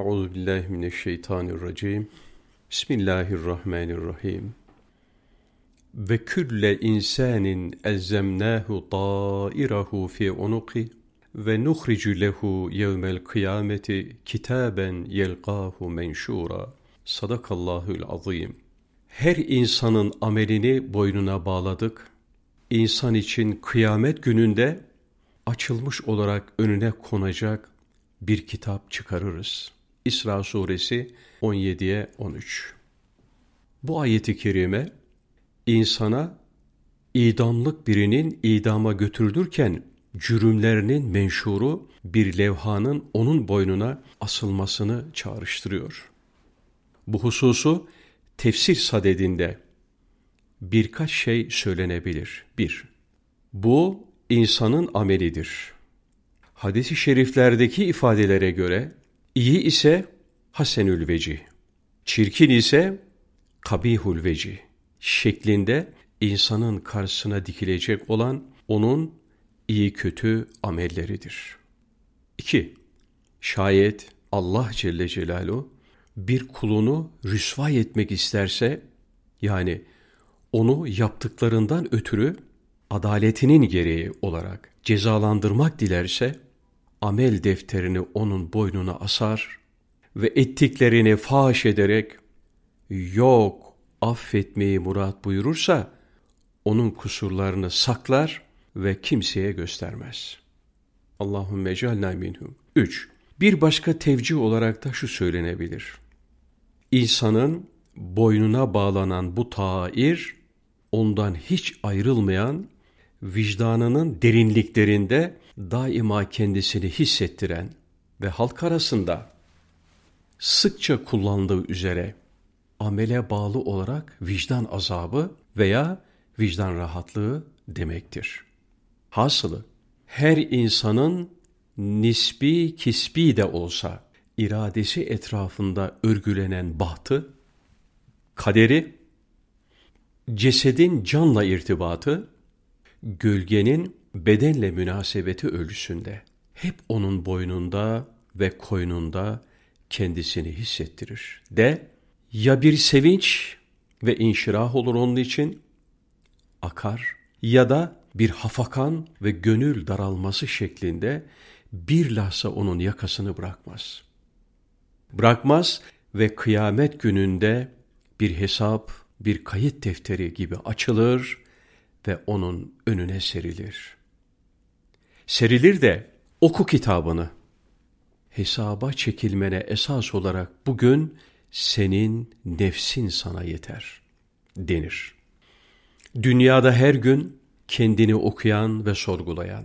Euzu billahi mineşşeytanirracim. Bismillahirrahmanirrahim. Ve külle insanin elzemnahu ta'irahu fi unuqi ve nuhricu lehu yevmel kıyameti kitaben yelqahu menşura. Sadakallahul azim. Her insanın amelini boynuna bağladık. İnsan için kıyamet gününde açılmış olarak önüne konacak bir kitap çıkarırız. İsra suresi 17'ye 13. Bu ayeti kerime insana idamlık birinin idama götürülürken cürümlerinin menşuru bir levhanın onun boynuna asılmasını çağrıştırıyor. Bu hususu tefsir sadedinde birkaç şey söylenebilir. Bir, bu insanın amelidir. Hadis-i şeriflerdeki ifadelere göre iyi ise hasenül veci, çirkin ise kabihul veci şeklinde insanın karşısına dikilecek olan onun iyi kötü amelleridir. 2. Şayet Allah Celle Celaluhu bir kulunu rüsvay etmek isterse, yani onu yaptıklarından ötürü adaletinin gereği olarak cezalandırmak dilerse, amel defterini onun boynuna asar ve ettiklerini faş ederek yok affetmeyi murat buyurursa onun kusurlarını saklar ve kimseye göstermez. Allahümme cealna minhum. 3. Bir başka tevcih olarak da şu söylenebilir. İnsanın boynuna bağlanan bu tair, ondan hiç ayrılmayan, vicdanının derinliklerinde daima kendisini hissettiren ve halk arasında sıkça kullandığı üzere amele bağlı olarak vicdan azabı veya vicdan rahatlığı demektir. Hasılı her insanın nisbi kisbi de olsa iradesi etrafında örgülenen bahtı, kaderi, cesedin canla irtibatı, gölgenin bedenle münasebeti ölüsünde hep onun boynunda ve koynunda kendisini hissettirir. De ya bir sevinç ve inşirah olur onun için akar ya da bir hafakan ve gönül daralması şeklinde bir lahza onun yakasını bırakmaz. Bırakmaz ve kıyamet gününde bir hesap, bir kayıt defteri gibi açılır ve onun önüne serilir. Serilir de oku kitabını. Hesaba çekilmene esas olarak bugün senin nefsin sana yeter denir. Dünyada her gün kendini okuyan ve sorgulayan,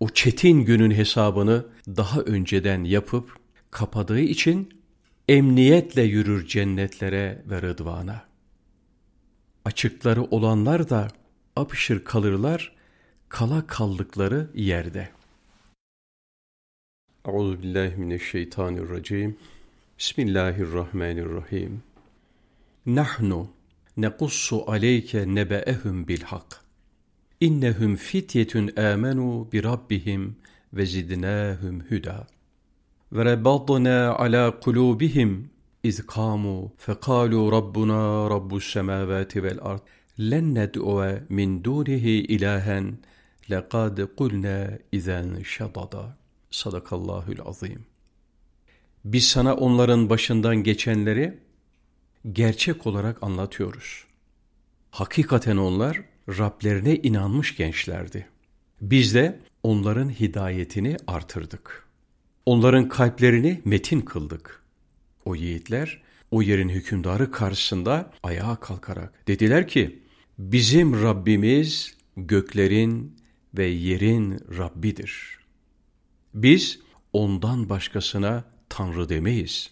o çetin günün hesabını daha önceden yapıp kapadığı için emniyetle yürür cennetlere ve rıdvana. Açıkları olanlar da apışır kalırlar kala kaldıkları yerde. Euzu billahi mineşşeytanirracim. Bismillahirrahmanirrahim. Nahnu nequssu aleyke nebe'ehum bil hak. İnnehum fityetun amenu bi rabbihim ve zidnahum huda. Ve rabbadna ala kulubihim iz kamu fekalu rabbuna rabbus semavati vel ard. Len ned'uve min dunihi ilahen lekad kulna izen şadada. Sadakallahul azim. Biz sana onların başından geçenleri gerçek olarak anlatıyoruz. Hakikaten onlar Rablerine inanmış gençlerdi. Biz de onların hidayetini artırdık. Onların kalplerini metin kıldık. O yiğitler o yerin hükümdarı karşısında ayağa kalkarak dediler ki, bizim Rabbimiz göklerin ve yerin Rabbidir. Biz ondan başkasına Tanrı demeyiz.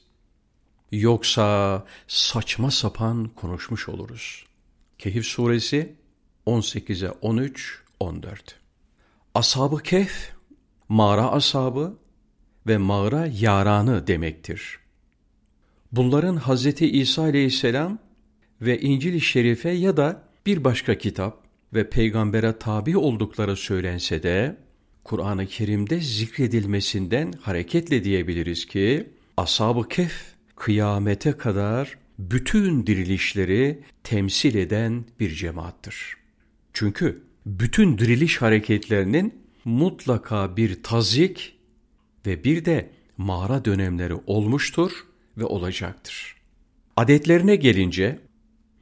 Yoksa saçma sapan konuşmuş oluruz. Kehif suresi 18'e 13, 14. Ashab-ı Kehf, mağara ashabı ve mağara yaranı demektir. Bunların Hz. İsa aleyhisselam ve İncil-i Şerife ya da bir başka kitap ve peygambere tabi oldukları söylense de Kur'an-ı Kerim'de zikredilmesinden hareketle diyebiliriz ki Ashab-ı Kehf kıyamete kadar bütün dirilişleri temsil eden bir cemaattir. Çünkü bütün diriliş hareketlerinin mutlaka bir tazik ve bir de mağara dönemleri olmuştur ve olacaktır. Adetlerine gelince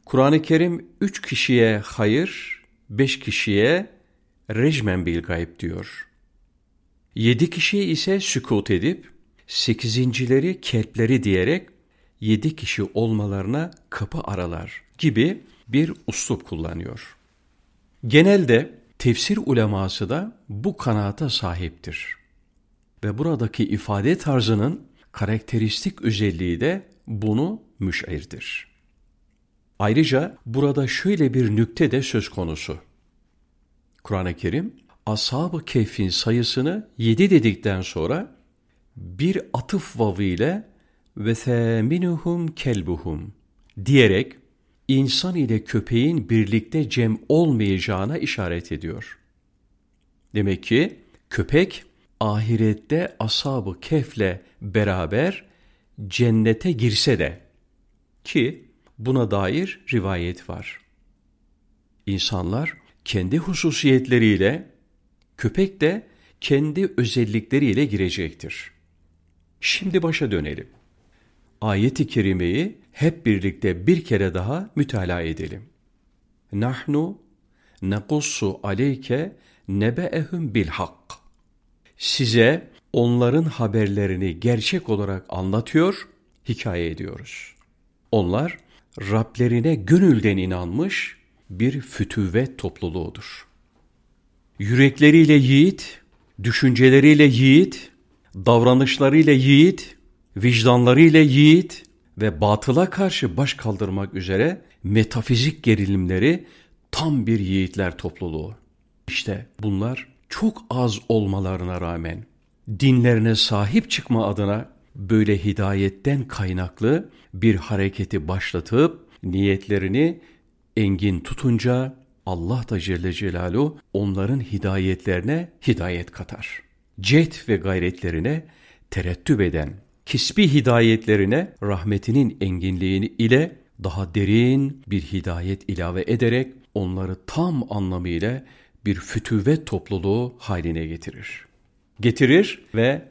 Kur'an-ı Kerim üç kişiye hayır, beş kişiye rejmen bil gayb diyor. Yedi kişiye ise sükut edip, sekizincileri kelpleri diyerek yedi kişi olmalarına kapı aralar gibi bir uslup kullanıyor. Genelde tefsir uleması da bu kanaata sahiptir. Ve buradaki ifade tarzının karakteristik özelliği de bunu müşahirdir. Ayrıca burada şöyle bir nükte de söz konusu. Kur'an-ı Kerim Ashab-ı Kehf'in sayısını yedi dedikten sonra bir atıf vavı ile ve theminuhum kelbuhum diyerek insan ile köpeğin birlikte cem olmayacağına işaret ediyor. Demek ki köpek ahirette ashab-ı kefle beraber cennete girse de ki buna dair rivayet var. İnsanlar kendi hususiyetleriyle, köpek de kendi özellikleriyle girecektir. Şimdi başa dönelim. Ayet-i kerimeyi hep birlikte bir kere daha mütalaa edelim. Nahnu nekussu aleyke nebe'ehum bil. Size onların haberlerini gerçek olarak anlatıyor, hikaye ediyoruz. Onlar Rablerine gönülden inanmış bir fütüvet topluluğudur. Yürekleriyle yiğit, düşünceleriyle yiğit, davranışlarıyla yiğit, vicdanlarıyla yiğit ve batıla karşı baş kaldırmak üzere metafizik gerilimleri tam bir yiğitler topluluğu. İşte bunlar çok az olmalarına rağmen dinlerine sahip çıkma adına böyle hidayetten kaynaklı bir hareketi başlatıp niyetlerini engin tutunca Allah da Celle Celaluhu onların hidayetlerine hidayet katar. Cet ve gayretlerine terettüp eden, kisbi hidayetlerine rahmetinin enginliğini ile daha derin bir hidayet ilave ederek onları tam anlamıyla bir fütüvet topluluğu haline getirir. Getirir ve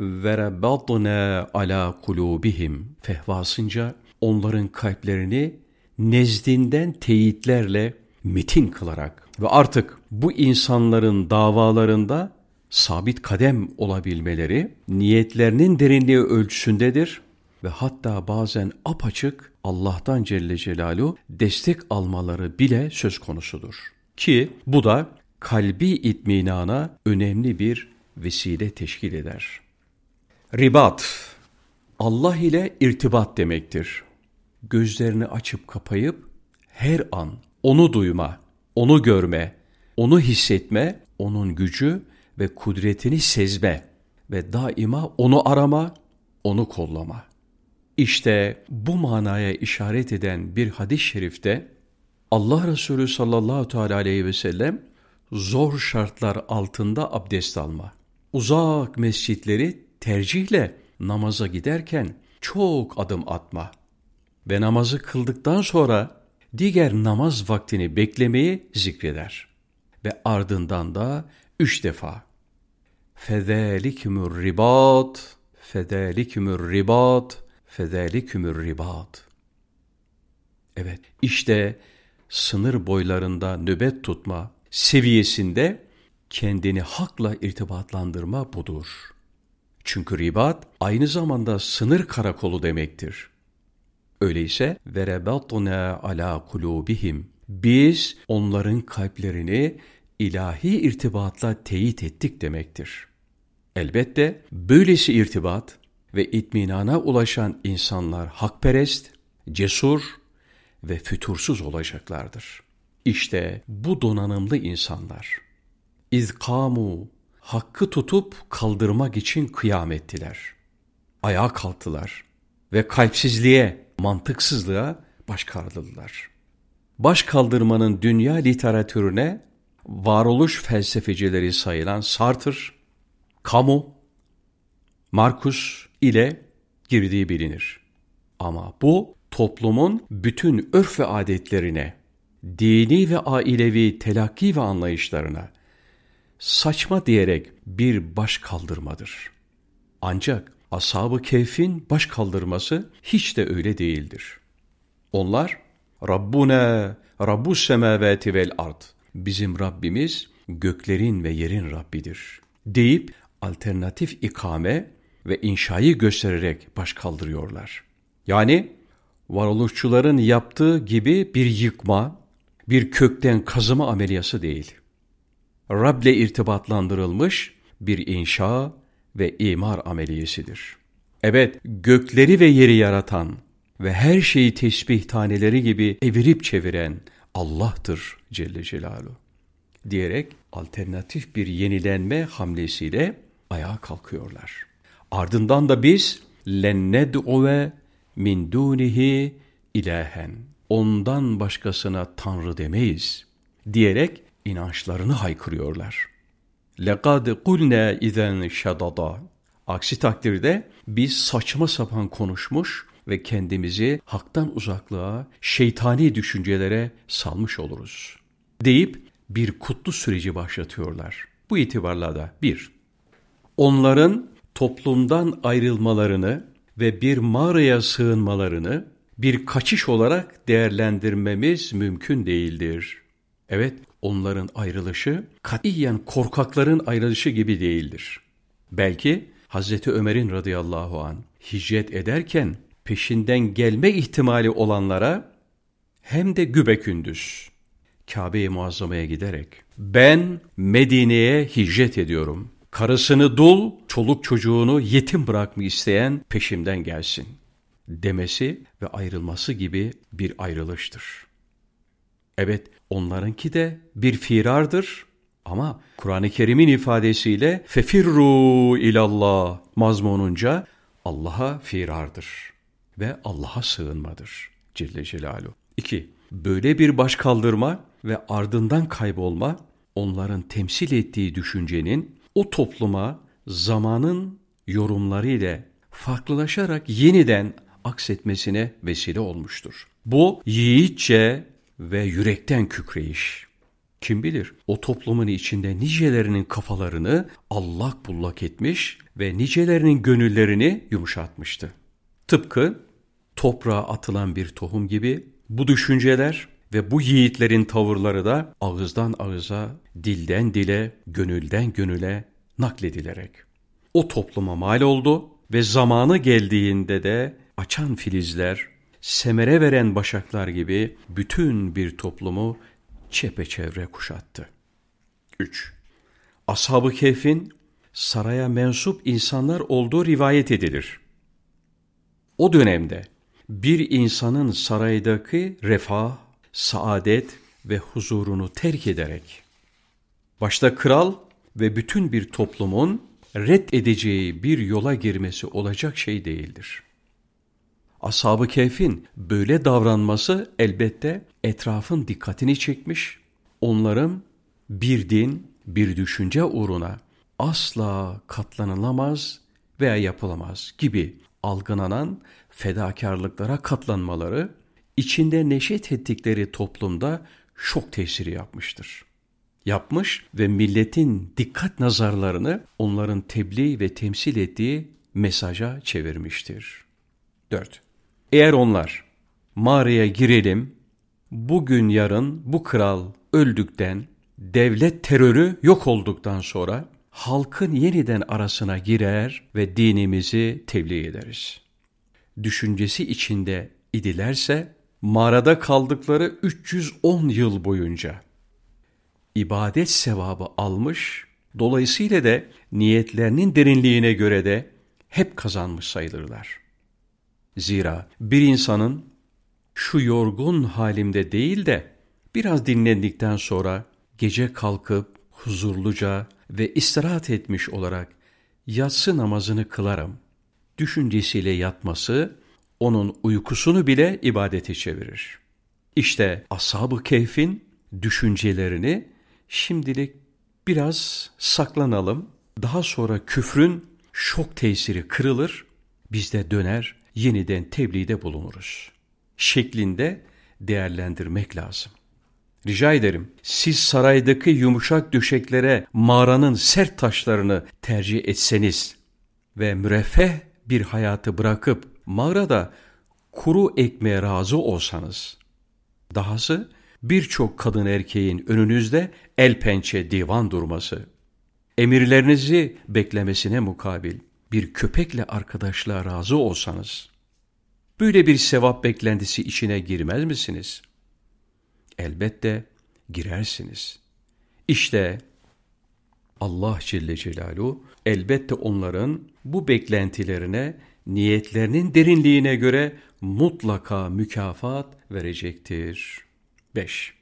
verebatna ala kulubihim fehvasınca onların kalplerini nezdinden teyitlerle metin kılarak ve artık bu insanların davalarında sabit kadem olabilmeleri niyetlerinin derinliği ölçüsündedir ve hatta bazen apaçık Allah'tan Celle Celaluhu destek almaları bile söz konusudur. Ki bu da kalbi itminana önemli bir vesile teşkil eder. Ribat, Allah ile irtibat demektir. Gözlerini açıp kapayıp her an onu duyma, onu görme, onu hissetme, onun gücü ve kudretini sezme ve daima onu arama, onu kollama. İşte bu manaya işaret eden bir hadis-i şerifte Allah Resulü sallallahu teala aleyhi ve sellem zor şartlar altında abdest alma, uzak mescitleri tercihle namaza giderken çok adım atma ve namazı kıldıktan sonra diğer namaz vaktini beklemeyi zikreder. Ve ardından da üç defa فَذَٰلِكُمُ الرِّبَاطِ فَذَٰلِكُمُ الرِّبَاطِ فَذَٰلِكُمُ الرِّبَاطِ Evet, işte sınır boylarında nöbet tutma seviyesinde kendini hakla irtibatlandırma budur. Çünkü ribat aynı zamanda sınır karakolu demektir. Öyleyse verebatna ala kulubihim biz onların kalplerini ilahi irtibatla teyit ettik demektir. Elbette böylesi irtibat ve itminana ulaşan insanlar hakperest, cesur ve fütursuz olacaklardır. İşte bu donanımlı insanlar. İzkamu hakkı tutup kaldırmak için kıyam ettiler. Ayağa kalktılar ve kalpsizliğe, mantıksızlığa baş kaldırdılar. Baş kaldırmanın dünya literatürüne varoluş felsefecileri sayılan Sartre, Camus, Marcus ile girdiği bilinir. Ama bu toplumun bütün örf ve adetlerine, dini ve ailevi telakki ve anlayışlarına saçma diyerek bir baş kaldırmadır. Ancak Ashab-ı Kehf'in baş kaldırması hiç de öyle değildir. Onlar Rabbuna Rabbus semavati vel ard. Bizim Rabbimiz göklerin ve yerin Rabbidir deyip alternatif ikame ve inşayı göstererek baş kaldırıyorlar. Yani varoluşçuların yaptığı gibi bir yıkma, bir kökten kazıma ameliyası değil. Rab'le irtibatlandırılmış bir inşa ve imar ameliyesidir. Evet, gökleri ve yeri yaratan ve her şeyi tesbih taneleri gibi evirip çeviren Allah'tır Celle Celaluhu diyerek alternatif bir yenilenme hamlesiyle ayağa kalkıyorlar. Ardından da biz lenned'uve min dunihi ilahen ondan başkasına tanrı demeyiz diyerek inançlarını haykırıyorlar. لَقَدْ قُلْنَا اِذَنْ شَدَدًا Aksi takdirde biz saçma sapan konuşmuş ve kendimizi haktan uzaklığa, şeytani düşüncelere salmış oluruz. Deyip bir kutlu süreci başlatıyorlar. Bu itibarla da bir, onların toplumdan ayrılmalarını ve bir mağaraya sığınmalarını bir kaçış olarak değerlendirmemiz mümkün değildir. Evet, onların ayrılışı katiyen korkakların ayrılışı gibi değildir. Belki Hazreti Ömer'in radıyallahu an hicret ederken peşinden gelme ihtimali olanlara hem de gübekündüz Kabe-i Muazzama'ya giderek ben Medine'ye hicret ediyorum. Karısını dul, çoluk çocuğunu yetim bırakmak isteyen peşimden gelsin demesi ve ayrılması gibi bir ayrılıştır. Evet onlarınki de bir firardır ama Kur'an-ı Kerim'in ifadesiyle fefirru ilallah mazmununca Allah'a firardır ve Allah'a sığınmadır Celle Celaluhu. 2. Böyle bir baş kaldırma ve ardından kaybolma onların temsil ettiği düşüncenin o topluma zamanın yorumları ile farklılaşarak yeniden aksetmesine vesile olmuştur. Bu yiğitçe ve yürekten kükreyiş. Kim bilir o toplumun içinde nicelerinin kafalarını allak bullak etmiş ve nicelerinin gönüllerini yumuşatmıştı. Tıpkı toprağa atılan bir tohum gibi bu düşünceler ve bu yiğitlerin tavırları da ağızdan ağıza, dilden dile, gönülden gönüle nakledilerek o topluma mal oldu ve zamanı geldiğinde de açan filizler, semere veren başaklar gibi bütün bir toplumu çepeçevre kuşattı. 3. Ashab-ı Kehf'in saraya mensup insanlar olduğu rivayet edilir. O dönemde bir insanın saraydaki refah, saadet ve huzurunu terk ederek başta kral ve bütün bir toplumun red edeceği bir yola girmesi olacak şey değildir. Ashab-ı Kehf'in böyle davranması elbette etrafın dikkatini çekmiş, onların bir din, bir düşünce uğruna asla katlanılamaz veya yapılamaz gibi algılanan fedakarlıklara katlanmaları içinde neşet ettikleri toplumda şok tesiri yapmıştır. Yapmış ve milletin dikkat nazarlarını onların tebliğ ve temsil ettiği mesaja çevirmiştir. 4. Eğer onlar mağaraya girelim, bugün yarın bu kral öldükten, devlet terörü yok olduktan sonra halkın yeniden arasına girer ve dinimizi tebliğ ederiz. Düşüncesi içinde idilerse mağarada kaldıkları 310 yıl boyunca ibadet sevabı almış, dolayısıyla da niyetlerinin derinliğine göre de hep kazanmış sayılırlar. Zira bir insanın şu yorgun halimde değil de biraz dinlendikten sonra gece kalkıp huzurluca ve istirahat etmiş olarak yatsı namazını kılarım düşüncesiyle yatması onun uykusunu bile ibadete çevirir. İşte ashab-ı keyfin düşüncelerini şimdilik biraz saklanalım. Daha sonra küfrün şok tesiri kırılır. biz de döner yeniden tebliğde bulunuruz. Şeklinde değerlendirmek lazım. Rica ederim siz saraydaki yumuşak döşeklere mağaranın sert taşlarını tercih etseniz ve müreffeh bir hayatı bırakıp mağarada kuru ekmeğe razı olsanız, dahası birçok kadın erkeğin önünüzde el pençe divan durması, emirlerinizi beklemesine mukabil bir köpekle arkadaşlığa razı olsanız, böyle bir sevap beklentisi içine girmez misiniz? Elbette girersiniz. İşte Allah Celle Celaluhu elbette onların bu beklentilerine niyetlerinin derinliğine göre mutlaka mükafat verecektir. 5.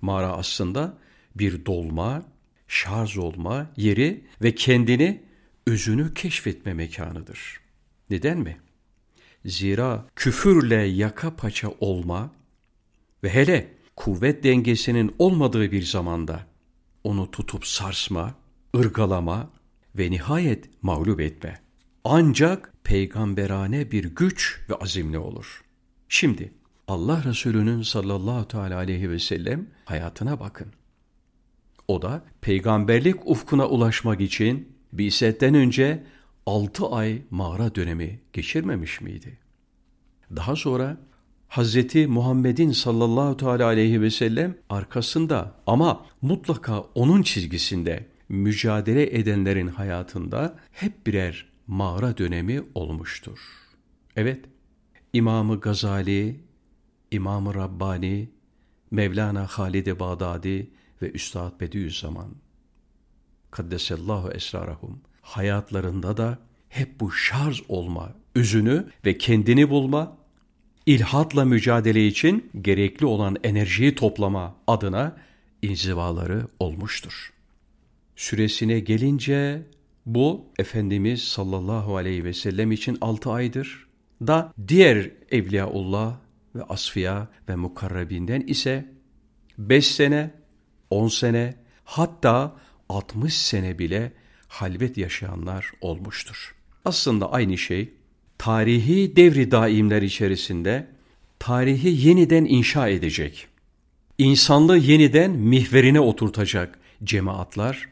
Mağara aslında bir dolma, şarj olma yeri ve kendini, özünü keşfetme mekanıdır. Neden mi? Zira küfürle yaka paça olma ve hele kuvvet dengesinin olmadığı bir zamanda onu tutup sarsma, ırgalama ve nihayet mağlup etme. Ancak peygamberane bir güç ve azimle olur. Şimdi Allah Resulü'nün sallallahu teala aleyhi ve sellem hayatına bakın. O da peygamberlik ufkuna ulaşmak için Biset'ten önce altı ay mağara dönemi geçirmemiş miydi? Daha sonra Hazreti Muhammed'in sallallahu teala aleyhi ve sellem arkasında ama mutlaka onun çizgisinde mücadele edenlerin hayatında hep birer mağara dönemi olmuştur. Evet, İmamı Gazali, İmamı Rabbani, Mevlana Halid-i Bağdadi ve Üstad Bediüzzaman Kaddesallahu esrarahum hayatlarında da hep bu şarj olma, özünü ve kendini bulma, ilhatla mücadele için gerekli olan enerjiyi toplama adına inzivaları olmuştur. Süresine gelince bu Efendimiz sallallahu aleyhi ve sellem için altı aydır da diğer Evliyaullah ve Asfiya ve Mukarrabinden ise beş sene, on sene hatta altmış sene bile halvet yaşayanlar olmuştur. Aslında aynı şey tarihi devri daimler içerisinde tarihi yeniden inşa edecek, insanlığı yeniden mihverine oturtacak cemaatler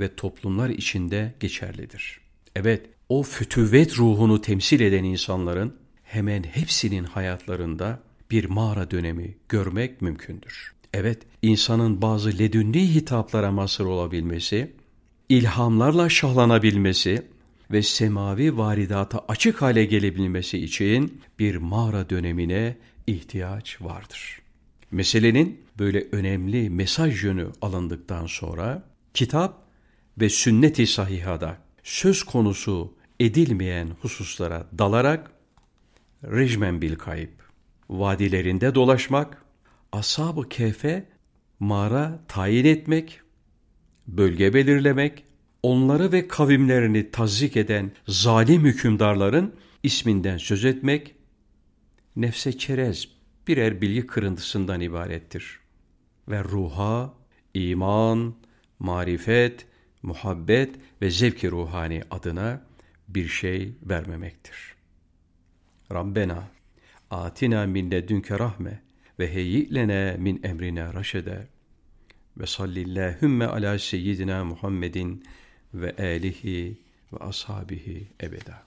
ve toplumlar içinde geçerlidir. Evet, o fütüvet ruhunu temsil eden insanların hemen hepsinin hayatlarında bir mağara dönemi görmek mümkündür. Evet, insanın bazı ledünni hitaplara mazhar olabilmesi, ilhamlarla şahlanabilmesi ve semavi varidata açık hale gelebilmesi için bir mağara dönemine ihtiyaç vardır. Meselenin böyle önemli mesaj yönü alındıktan sonra kitap ve sünnet-i sahihada söz konusu edilmeyen hususlara dalarak rejmen bil kayıp, vadilerinde dolaşmak, ashab-ı kefe mağara tayin etmek, bölge belirlemek, onları ve kavimlerini tazik eden zalim hükümdarların isminden söz etmek, nefse çerez birer bilgi kırıntısından ibarettir. Ve ruha, iman, marifet, muhabbet ve zevki ruhani adına bir şey vermemektir. Rabbena atina min ledünke rahme ve heyyi'lene min emrine raşede ve sallillahümme ala seyyidina Muhammedin ve alihi ve ashabihi ebeda.